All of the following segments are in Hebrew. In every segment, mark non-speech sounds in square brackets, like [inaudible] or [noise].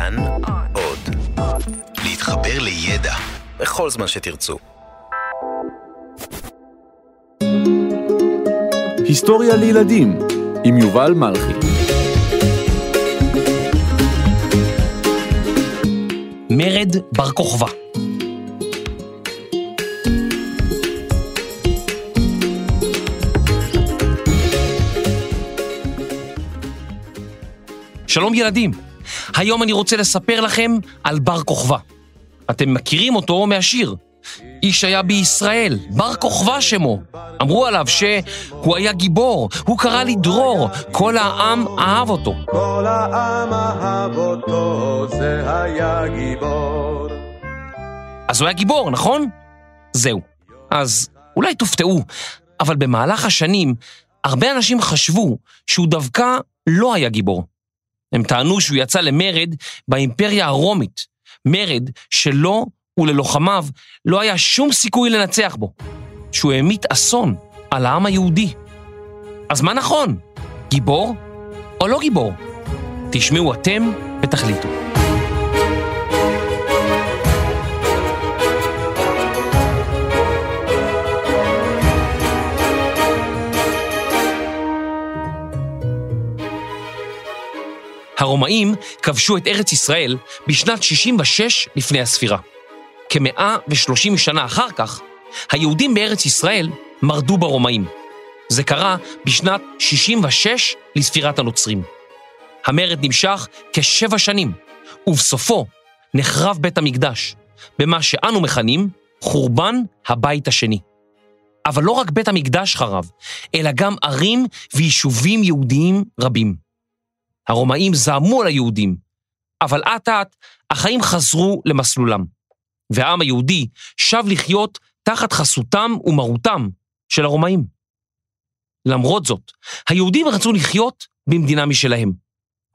כאן עוד. להתחבר לידע בכל זמן שתרצו. היסטוריה לילדים עם יובל מלכי. מרד בר כוכבא. שלום ילדים, היום אני רוצה לספר לכם על בר כוכבא. אתם מכירים אותו מהשיר. איש היה בישראל, בר כוכבא שמו. אמרו עליו שהוא היה גיבור, הוא קרא לי דרור, כל העם אהב אותו. כל העם אהב אותו, זה היה גיבור. אז הוא היה גיבור, נכון? זהו. אז אולי תופתעו, אבל במהלך השנים, הרבה אנשים חשבו שהוא דווקא לא היה גיבור. הם טענו שהוא יצא למרד באימפריה הרומית, מרד שלו וללוחמיו לא היה שום סיכוי לנצח בו, שהוא העמית אסון על העם היהודי. אז מה נכון? גיבור או לא גיבור? תשמעו אתם ותחליטו. הרומאים כבשו את ארץ ישראל בשנת 66 לפני הספירה. כמאה ושלושים שנה אחר כך, היהודים בארץ ישראל מרדו ברומאים. זה קרה בשנת 66 לספירת הנוצרים. המרד נמשך כשבע שנים, ובסופו נחרב בית המקדש, במה שאנו מכנים חורבן הבית השני. אבל לא רק בית המקדש חרב, אלא גם ערים ויישובים יהודיים רבים. הרומאים זעמו על היהודים, אבל אט אט החיים חזרו למסלולם, והעם היהודי שב לחיות תחת חסותם ומרותם של הרומאים. למרות זאת, היהודים רצו לחיות במדינה משלהם,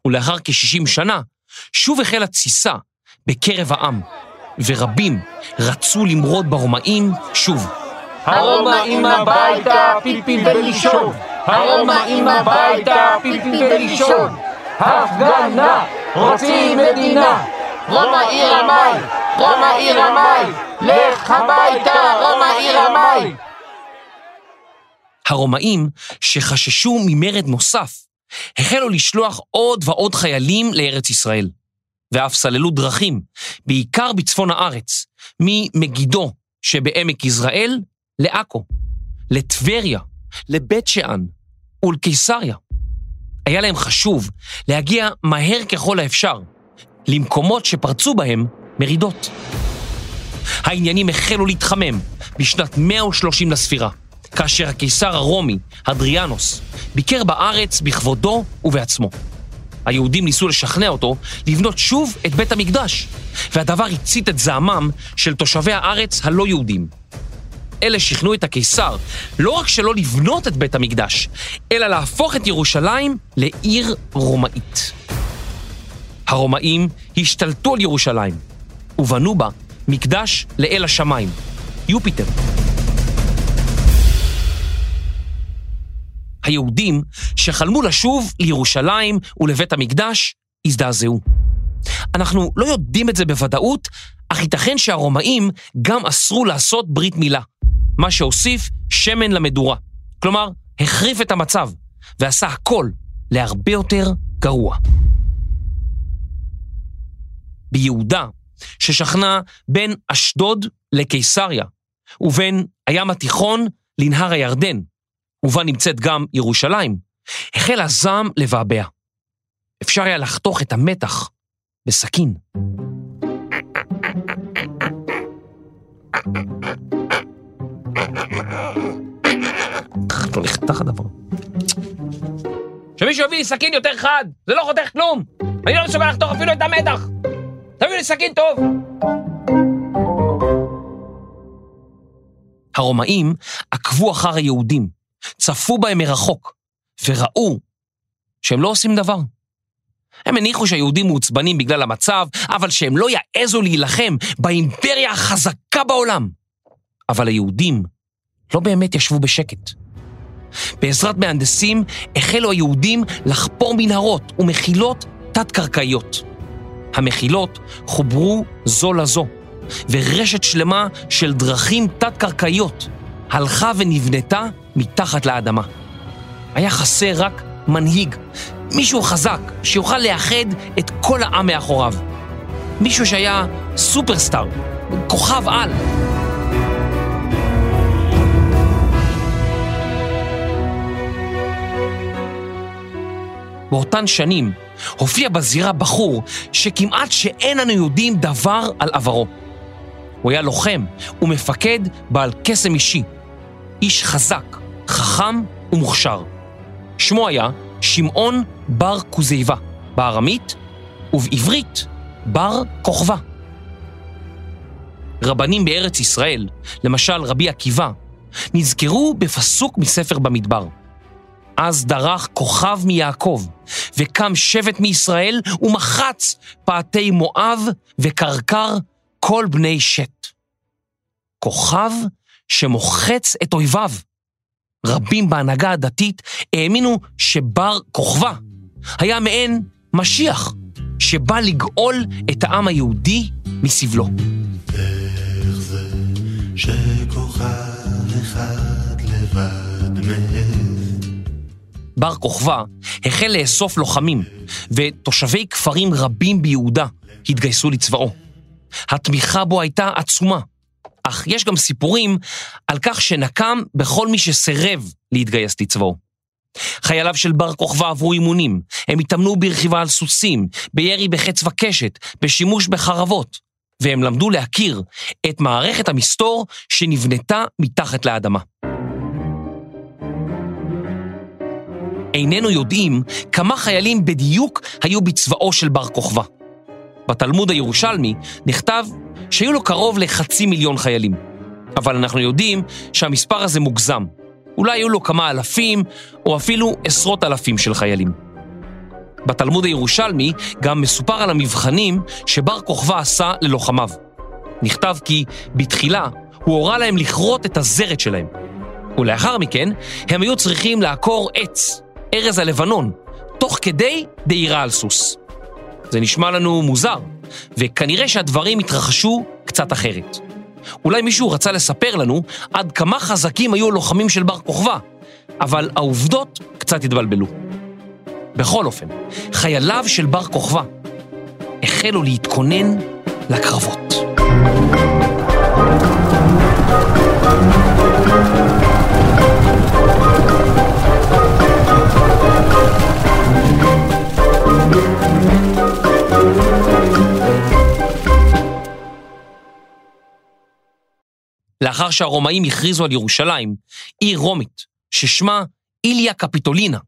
ולאחר כ-60 שנה שוב החלה תסיסה בקרב העם, ורבים רצו למרוד ברומאים שוב. הרומאים הביתה, פיפי ולישון! הרומאים הביתה, פיפי ולישון! הפגנה! רוצים מדינה! רומא עיר המי! רומא עיר המי! לך הביתה, רומא עיר המי! הרומאים, שחששו ממרד נוסף, החלו לשלוח עוד ועוד חיילים לארץ ישראל, ואף סללו דרכים, בעיקר בצפון הארץ, ממגידו שבעמק יזרעאל לעכו, לטבריה, לבית שאן ולקיסריה. היה להם חשוב להגיע מהר ככל האפשר למקומות שפרצו בהם מרידות. העניינים החלו להתחמם בשנת 130 לספירה, כאשר הקיסר הרומי, אדריאנוס, ביקר בארץ בכבודו ובעצמו. היהודים ניסו לשכנע אותו לבנות שוב את בית המקדש, והדבר הצית את זעמם של תושבי הארץ הלא יהודים. אלה שכנעו את הקיסר לא רק שלא לבנות את בית המקדש, אלא להפוך את ירושלים לעיר רומאית. הרומאים השתלטו על ירושלים, ובנו בה מקדש לאל השמיים, יופיטר. היהודים שחלמו לשוב לירושלים ולבית המקדש הזדעזעו. אנחנו לא יודעים את זה בוודאות, אך ייתכן שהרומאים גם אסרו לעשות ברית מילה, מה שהוסיף שמן למדורה. כלומר, החריף את המצב, ועשה הכל להרבה יותר גרוע. ביהודה, ששכנה בין אשדוד לקיסריה, ובין הים התיכון לנהר הירדן, ובה נמצאת גם ירושלים, החל הזעם לבעבע. אפשר היה לחתוך את המתח בסכין. לא נחתך הדבר. שמישהו יביא לי סכין יותר חד, זה לא חותך כלום! אני לא מסוגל לחתוך אפילו את המתח! תביאו לי סכין טוב! הרומאים עקבו אחר היהודים, צפו בהם מרחוק, וראו שהם לא עושים דבר. הם הניחו שהיהודים מעוצבנים בגלל המצב, אבל שהם לא יעזו להילחם באימפריה החזקה בעולם. אבל היהודים לא באמת ישבו בשקט. בעזרת מהנדסים החלו היהודים לחפור מנהרות ומחילות תת-קרקעיות. המחילות חוברו זו לזו, ורשת שלמה של דרכים תת-קרקעיות הלכה ונבנתה מתחת לאדמה. היה חסר רק מנהיג, מישהו חזק שיוכל לאחד את כל העם מאחוריו. מישהו שהיה סופרסטאר, כוכב על. באותן שנים הופיע בזירה בחור שכמעט שאין אנו יודעים דבר על עברו. הוא היה לוחם ומפקד בעל קסם אישי. איש חזק, חכם ומוכשר. שמו היה שמעון בר כוזיבה, בארמית, ובעברית בר כוכבא. רבנים בארץ ישראל, למשל רבי עקיבא, נזכרו בפסוק מספר במדבר. אז דרך כוכב מיעקב, וקם שבט מישראל, ומחץ פאתי מואב, וקרקר כל בני שת. כוכב שמוחץ את אויביו. רבים בהנהגה הדתית האמינו שבר כוכבא היה מעין משיח, שבא לגאול את העם היהודי מסבלו. איך זה שכוכב אחד לבד מעז בר כוכבא החל לאסוף לוחמים, ותושבי כפרים רבים ביהודה התגייסו לצבאו. התמיכה בו הייתה עצומה, אך יש גם סיפורים על כך שנקם בכל מי שסירב להתגייס לצבאו. חייליו של בר כוכבא עברו אימונים, הם התאמנו ברכיבה על סוסים, בירי בחץ וקשת, בשימוש בחרבות, והם למדו להכיר את מערכת המסתור שנבנתה מתחת לאדמה. איננו יודעים כמה חיילים בדיוק היו בצבאו של בר כוכבא. בתלמוד הירושלמי נכתב שהיו לו קרוב לחצי מיליון חיילים. אבל אנחנו יודעים שהמספר הזה מוגזם. אולי היו לו כמה אלפים, או אפילו עשרות אלפים של חיילים. בתלמוד הירושלמי גם מסופר על המבחנים שבר כוכבא עשה ללוחמיו. נכתב כי בתחילה הוא הורה להם לכרות את הזרת שלהם. ולאחר מכן הם היו צריכים לעקור עץ, ארז הלבנון, תוך כדי דהירה על סוס. זה נשמע לנו מוזר, וכנראה שהדברים התרחשו קצת אחרת. אולי מישהו רצה לספר לנו עד כמה חזקים היו הלוחמים של בר כוכבא, אבל העובדות קצת התבלבלו. בכל אופן, חייליו של בר כוכבא החלו להתכונן לקרבות. לאחר שהרומאים הכריזו על ירושלים, עיר רומית, ששמה איליה קפיטולינה,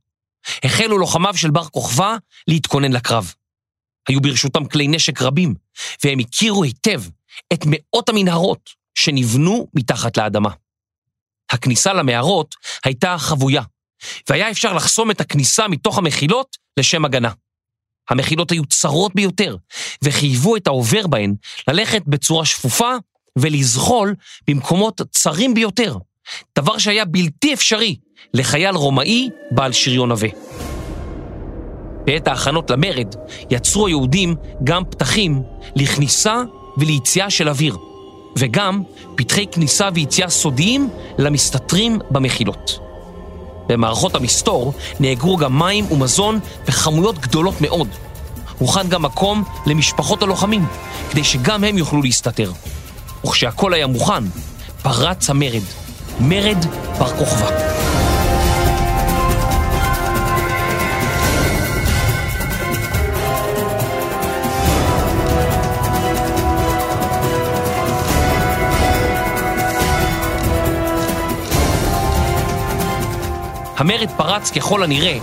החלו לוחמיו של בר כוכבא להתכונן לקרב. היו ברשותם כלי נשק רבים, והם הכירו היטב את מאות המנהרות שנבנו מתחת לאדמה. הכניסה למערות הייתה חבויה, והיה אפשר לחסום את הכניסה מתוך המחילות לשם הגנה. המחילות היו צרות ביותר, וחייבו את העובר בהן ללכת בצורה שפופה ולזחול במקומות צרים ביותר, דבר שהיה בלתי אפשרי לחייל רומאי בעל שריון עבה. בעת ההכנות למרד יצרו היהודים גם פתחים לכניסה וליציאה של אוויר, וגם פתחי כניסה ויציאה סודיים למסתתרים במחילות. במערכות המסתור נאגרו גם מים ומזון בכמויות גדולות מאוד. הוכן גם מקום למשפחות הלוחמים, כדי שגם הם יוכלו להסתתר. וכשהכל היה מוכן, פרץ המרד. מרד בר כוכבא. המרד פרץ ככל הנראה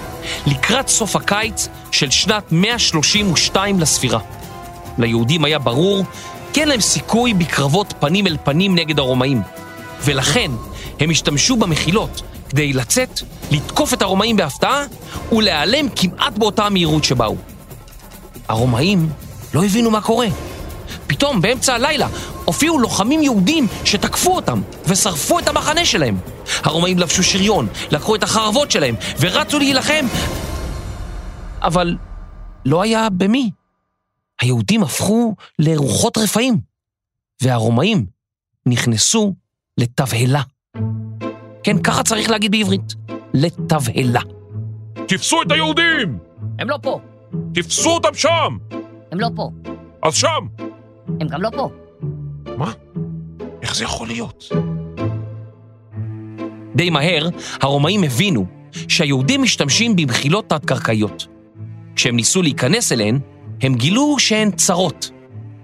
לקראת סוף הקיץ של שנת 132 לספירה. ליהודים היה ברור כי אין להם סיכוי בקרבות פנים אל פנים נגד הרומאים, ולכן הם השתמשו במחילות כדי לצאת, לתקוף את הרומאים בהפתעה ולהיעלם כמעט באותה המהירות שבאו. הרומאים לא הבינו מה קורה. פתאום, באמצע הלילה, הופיעו לוחמים יהודים שתקפו אותם ושרפו את המחנה שלהם. הרומאים לבשו שריון, לקחו את החרבות שלהם ורצו להילחם, אבל לא היה במי. היהודים הפכו לרוחות רפאים, והרומאים נכנסו לתבהלה. כן, ככה צריך להגיד בעברית, לתבהלה. תפסו את היהודים! הם לא פה, תפסו אותם שם! הם לא פה, אז שם! הם גם לא פה. מה? איך זה יכול להיות? די מהר, הרומאים הבינו שהיהודים משתמשים במחילות תת-קרקעיות. כשהם ניסו להיכנס אליהן, הם גילו שהן צרות.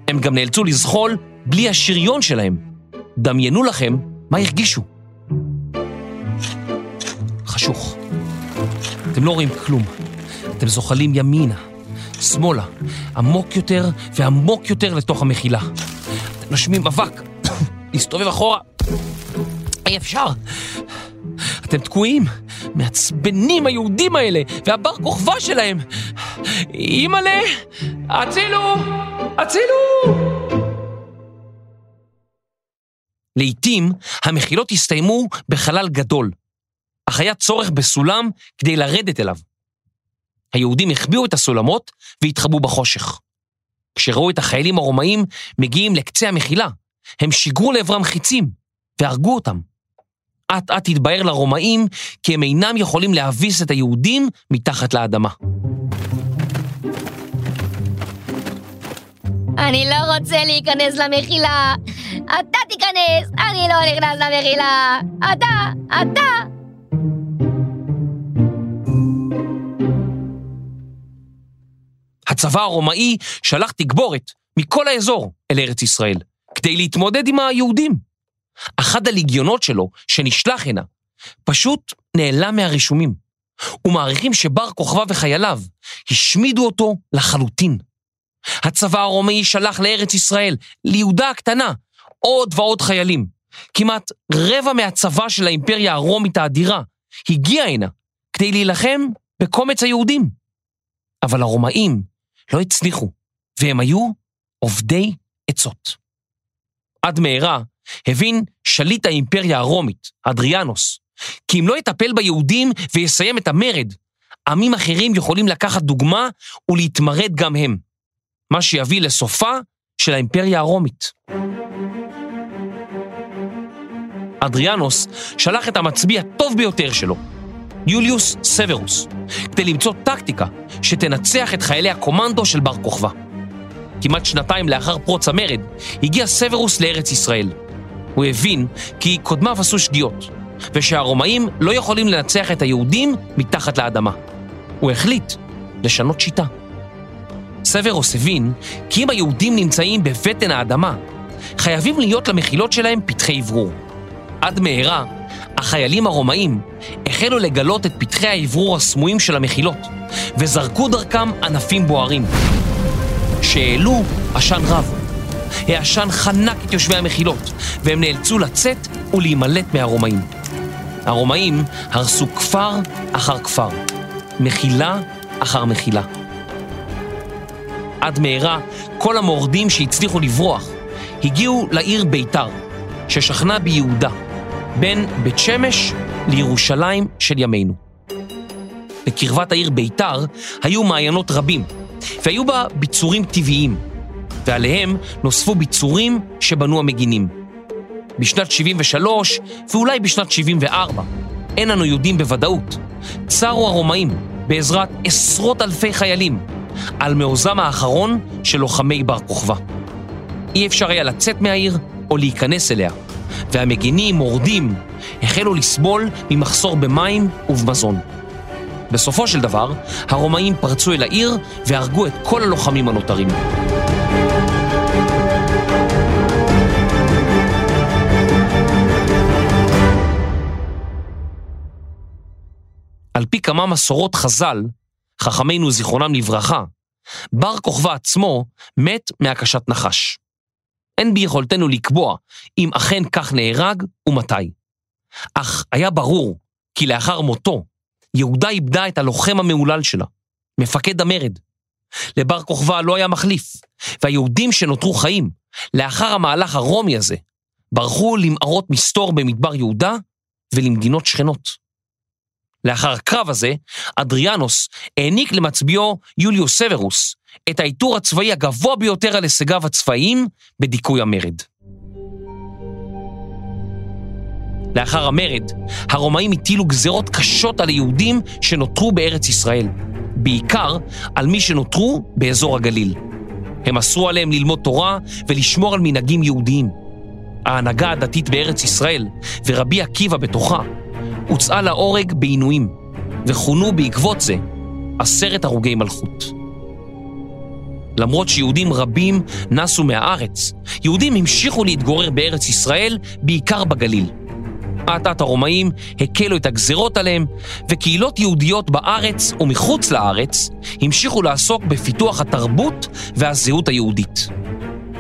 הם גם נאלצו לזחול בלי השריון שלהם. דמיינו לכם מה הרגישו. חשוך. אתם לא רואים כלום. אתם זוחלים ימינה, שמאלה, עמוק יותר ועמוק יותר לתוך המחילה. אתם נושמים אבק, [coughs] להסתובב אחורה. אי אפשר. אתם תקועים, מעצבנים היהודים האלה, והבר כוכבא שלהם. אימא'לה, הצילו! הצילו! לעתים המחילות הסתיימו בחלל גדול, אך היה צורך בסולם כדי לרדת אליו. היהודים החביאו את הסולמות והתחבאו בחושך. כשראו את החיילים הרומאים מגיעים לקצה המחילה, הם שיגרו לעברם חיצים והרגו אותם. אט אט התבהר לרומאים כי הם אינם יכולים להביס את היהודים מתחת לאדמה. אני לא רוצה להיכנס למחילה. אתה תיכנס, אני לא נכנס למחילה. אתה, אתה. הצבא הרומאי שלח תגבורת מכל האזור אל ארץ ישראל, כדי להתמודד עם היהודים. אחד הליגיונות שלו, שנשלח הנה, פשוט נעלם מהרישומים, ומעריכים שבר כוכבא וחייליו השמידו אותו לחלוטין. הצבא הרומאי שלח לארץ ישראל, ליהודה הקטנה, עוד ועוד חיילים. כמעט רבע מהצבא של האימפריה הרומית האדירה הגיע הנה כדי להילחם בקומץ היהודים. אבל הרומאים לא הצליחו, והם היו עובדי עצות. עד מהרה הבין שליט האימפריה הרומית, אדריאנוס, כי אם לא יטפל ביהודים ויסיים את המרד, עמים אחרים יכולים לקחת דוגמה ולהתמרד גם הם, מה שיביא לסופה של האימפריה הרומית. אדריאנוס שלח את המצביא הטוב ביותר שלו, יוליוס סוורוס, כדי למצוא טקטיקה שתנצח את חיילי הקומנדו של בר כוכבא. כמעט שנתיים לאחר פרוץ המרד, הגיע סוורוס לארץ ישראל. הוא הבין כי קודמיו עשו שגיאות, ושהרומאים לא יכולים לנצח את היהודים מתחת לאדמה. הוא החליט לשנות שיטה. סוורוס הבין כי אם היהודים נמצאים בבטן האדמה, חייבים להיות למחילות שלהם פתחי אוורור. עד מהרה, החיילים הרומאים החלו לגלות את פתחי האוורור הסמויים של המחילות, וזרקו דרכם ענפים בוערים, שהעלו עשן רב. העשן חנק את יושבי המחילות, והם נאלצו לצאת ולהימלט מהרומאים. הרומאים הרסו כפר אחר כפר, מחילה אחר מחילה. עד מהרה, כל המורדים שהצליחו לברוח הגיעו לעיר ביתר, ששכנה ביהודה, בין בית שמש לירושלים של ימינו. בקרבת העיר ביתר היו מעיינות רבים, והיו בה ביצורים טבעיים, ועליהם נוספו ביצורים שבנו המגינים. בשנת 73, ואולי בשנת 74, אין אנו יודעים בוודאות, צרו הרומאים בעזרת עשרות אלפי חיילים על מעוזם האחרון של לוחמי בר כוכבא. אי אפשר היה לצאת מהעיר או להיכנס אליה, והמגינים, מורדים, החלו לסבול ממחסור במים ובמזון. בסופו של דבר, הרומאים פרצו אל העיר והרגו את כל הלוחמים הנותרים. על פי כמה מסורות חז"ל, חכמינו זיכרונם לברכה, בר כוכבא עצמו מת מהקשת נחש. אין ביכולתנו לקבוע אם אכן כך נהרג ומתי. אך היה ברור כי לאחר מותו, יהודה איבדה את הלוחם המהולל שלה, מפקד המרד. לבר כוכבא לא היה מחליף, והיהודים שנותרו חיים, לאחר המהלך הרומי הזה, ברחו למערות מסתור במדבר יהודה ולמדינות שכנות. לאחר הקרב הזה, אדריאנוס העניק למצביעו יוליוס סוורוס את העיטור הצבאי הגבוה ביותר על הישגיו הצבאיים בדיכוי המרד. לאחר המרד, הרומאים הטילו גזרות קשות על היהודים שנותרו בארץ ישראל, בעיקר על מי שנותרו באזור הגליל. הם אסרו עליהם ללמוד תורה ולשמור על מנהגים יהודיים. ההנהגה הדתית בארץ ישראל, ורבי עקיבא בתוכה, הוצאה להורג בעינויים, וכונו בעקבות זה עשרת הרוגי מלכות. למרות שיהודים רבים נסו מהארץ, יהודים המשיכו להתגורר בארץ ישראל, בעיקר בגליל. אט אט הרומאים הקלו את הגזרות עליהם, וקהילות יהודיות בארץ ומחוץ לארץ המשיכו לעסוק בפיתוח התרבות והזהות היהודית.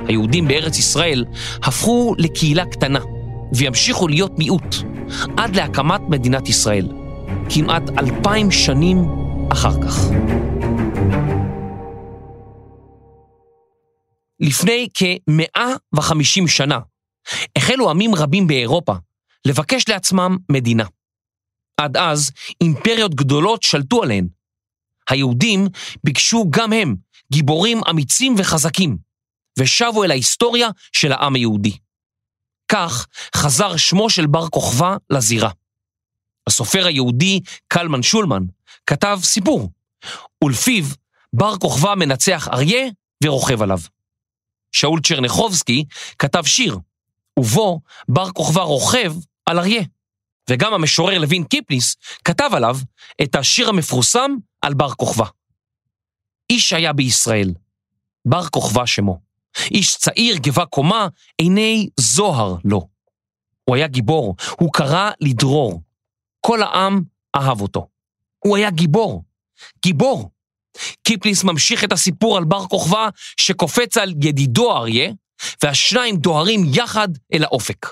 היהודים בארץ ישראל הפכו לקהילה קטנה, וימשיכו להיות מיעוט, עד להקמת מדינת ישראל, כמעט אלפיים שנים אחר כך. לפני כ-150 שנה החלו עמים רבים באירופה לבקש לעצמם מדינה. עד אז אימפריות גדולות שלטו עליהן. היהודים ביקשו גם הם גיבורים אמיצים וחזקים, ושבו אל ההיסטוריה של העם היהודי. כך חזר שמו של בר כוכבא לזירה. הסופר היהודי קלמן שולמן כתב סיפור, ולפיו בר כוכבא מנצח אריה ורוכב עליו. שאול צ'רניחובסקי כתב שיר, ובו בר כוכבא רוכב על אריה. וגם המשורר לוין קיפניס כתב עליו את השיר המפורסם על בר כוכבא. איש היה בישראל, בר כוכבא שמו. איש צעיר, גבה קומה, עיני זוהר לו. הוא היה גיבור, הוא קרא לדרור. כל העם אהב אותו. הוא היה גיבור. גיבור. קיפליס ממשיך את הסיפור על בר כוכבא שקופץ על ידידו אריה, והשניים דוהרים יחד אל האופק.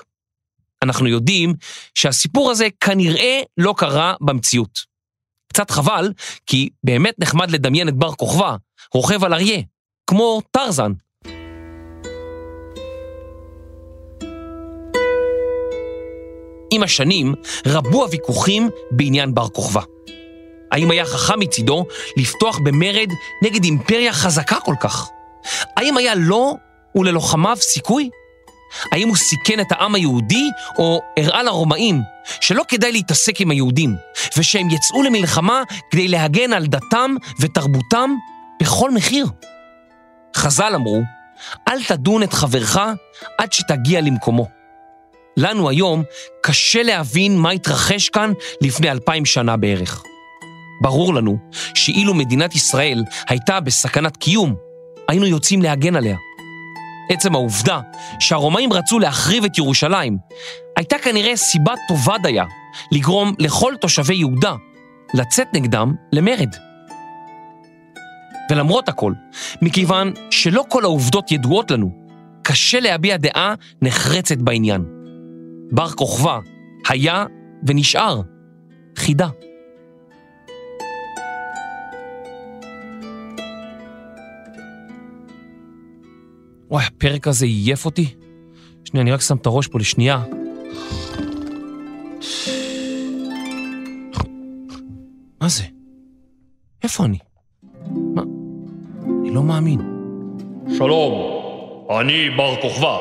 אנחנו יודעים שהסיפור הזה כנראה לא קרה במציאות. קצת חבל, כי באמת נחמד לדמיין את בר כוכבא, רוכב על אריה, כמו טרזן. עם השנים רבו הוויכוחים בעניין בר כוכבא. האם היה חכם מצידו לפתוח במרד נגד אימפריה חזקה כל כך? האם היה לו וללוחמיו סיכוי? האם הוא סיכן את העם היהודי, או הראה לרומאים שלא כדאי להתעסק עם היהודים, ושהם יצאו למלחמה כדי להגן על דתם ותרבותם בכל מחיר? חז"ל אמרו, אל תדון את חברך עד שתגיע למקומו. לנו היום קשה להבין מה התרחש כאן לפני אלפיים שנה בערך. ברור לנו שאילו מדינת ישראל הייתה בסכנת קיום, היינו יוצאים להגן עליה. עצם העובדה שהרומאים רצו להחריב את ירושלים, הייתה כנראה סיבה טובה דייה לגרום לכל תושבי יהודה לצאת נגדם למרד. ולמרות הכל, מכיוון שלא כל העובדות ידועות לנו, קשה להביע דעה נחרצת בעניין. בר כוכבא היה ונשאר חידה. וואי, הפרק הזה עייף אותי. שנייה, אני רק שם את הראש פה לשנייה. מה זה? איפה אני? מה? אני לא מאמין. שלום, אני בר כוכבא.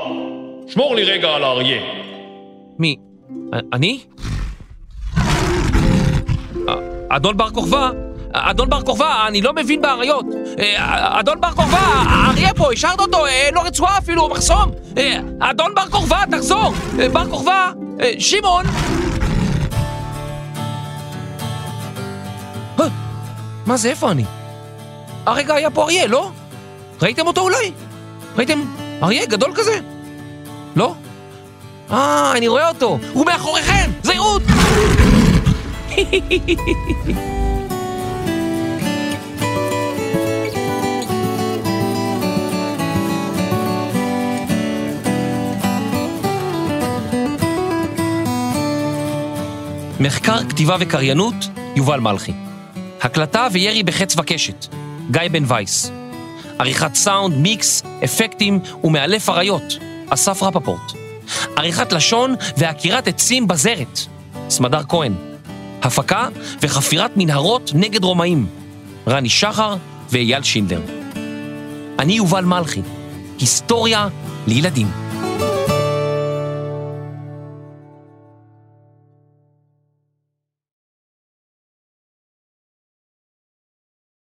שמור לי רגע על האריה. מי? אני? אדון בר כוכבא? אדון בר כוכבא, אני לא מבין באריות. אדון בר כוכבא, האריה פה, השארת אותו, לו רצועה אפילו, מחסום. אדון בר כוכבא, תחזור. בר כוכבא, שמעון. מה זה, איפה אני? הרגע היה פה אריה, לא? ראיתם אותו אולי? ראיתם אריה גדול כזה? לא? אה, אני רואה אותו, הוא מאחוריכם, זהירות! מחקר, כתיבה וקריינות, יובל מלכי. הקלטה וירי בחץ וקשת, גיא בן וייס. עריכת סאונד, מיקס, אפקטים ומאלף אריות, אסף רפפורט. עריכת לשון ועקירת עצים בזרת, סמדר כהן. הפקה וחפירת מנהרות נגד רומאים, רני שחר ואייל שינדר. אני יובל מלכי, היסטוריה לילדים.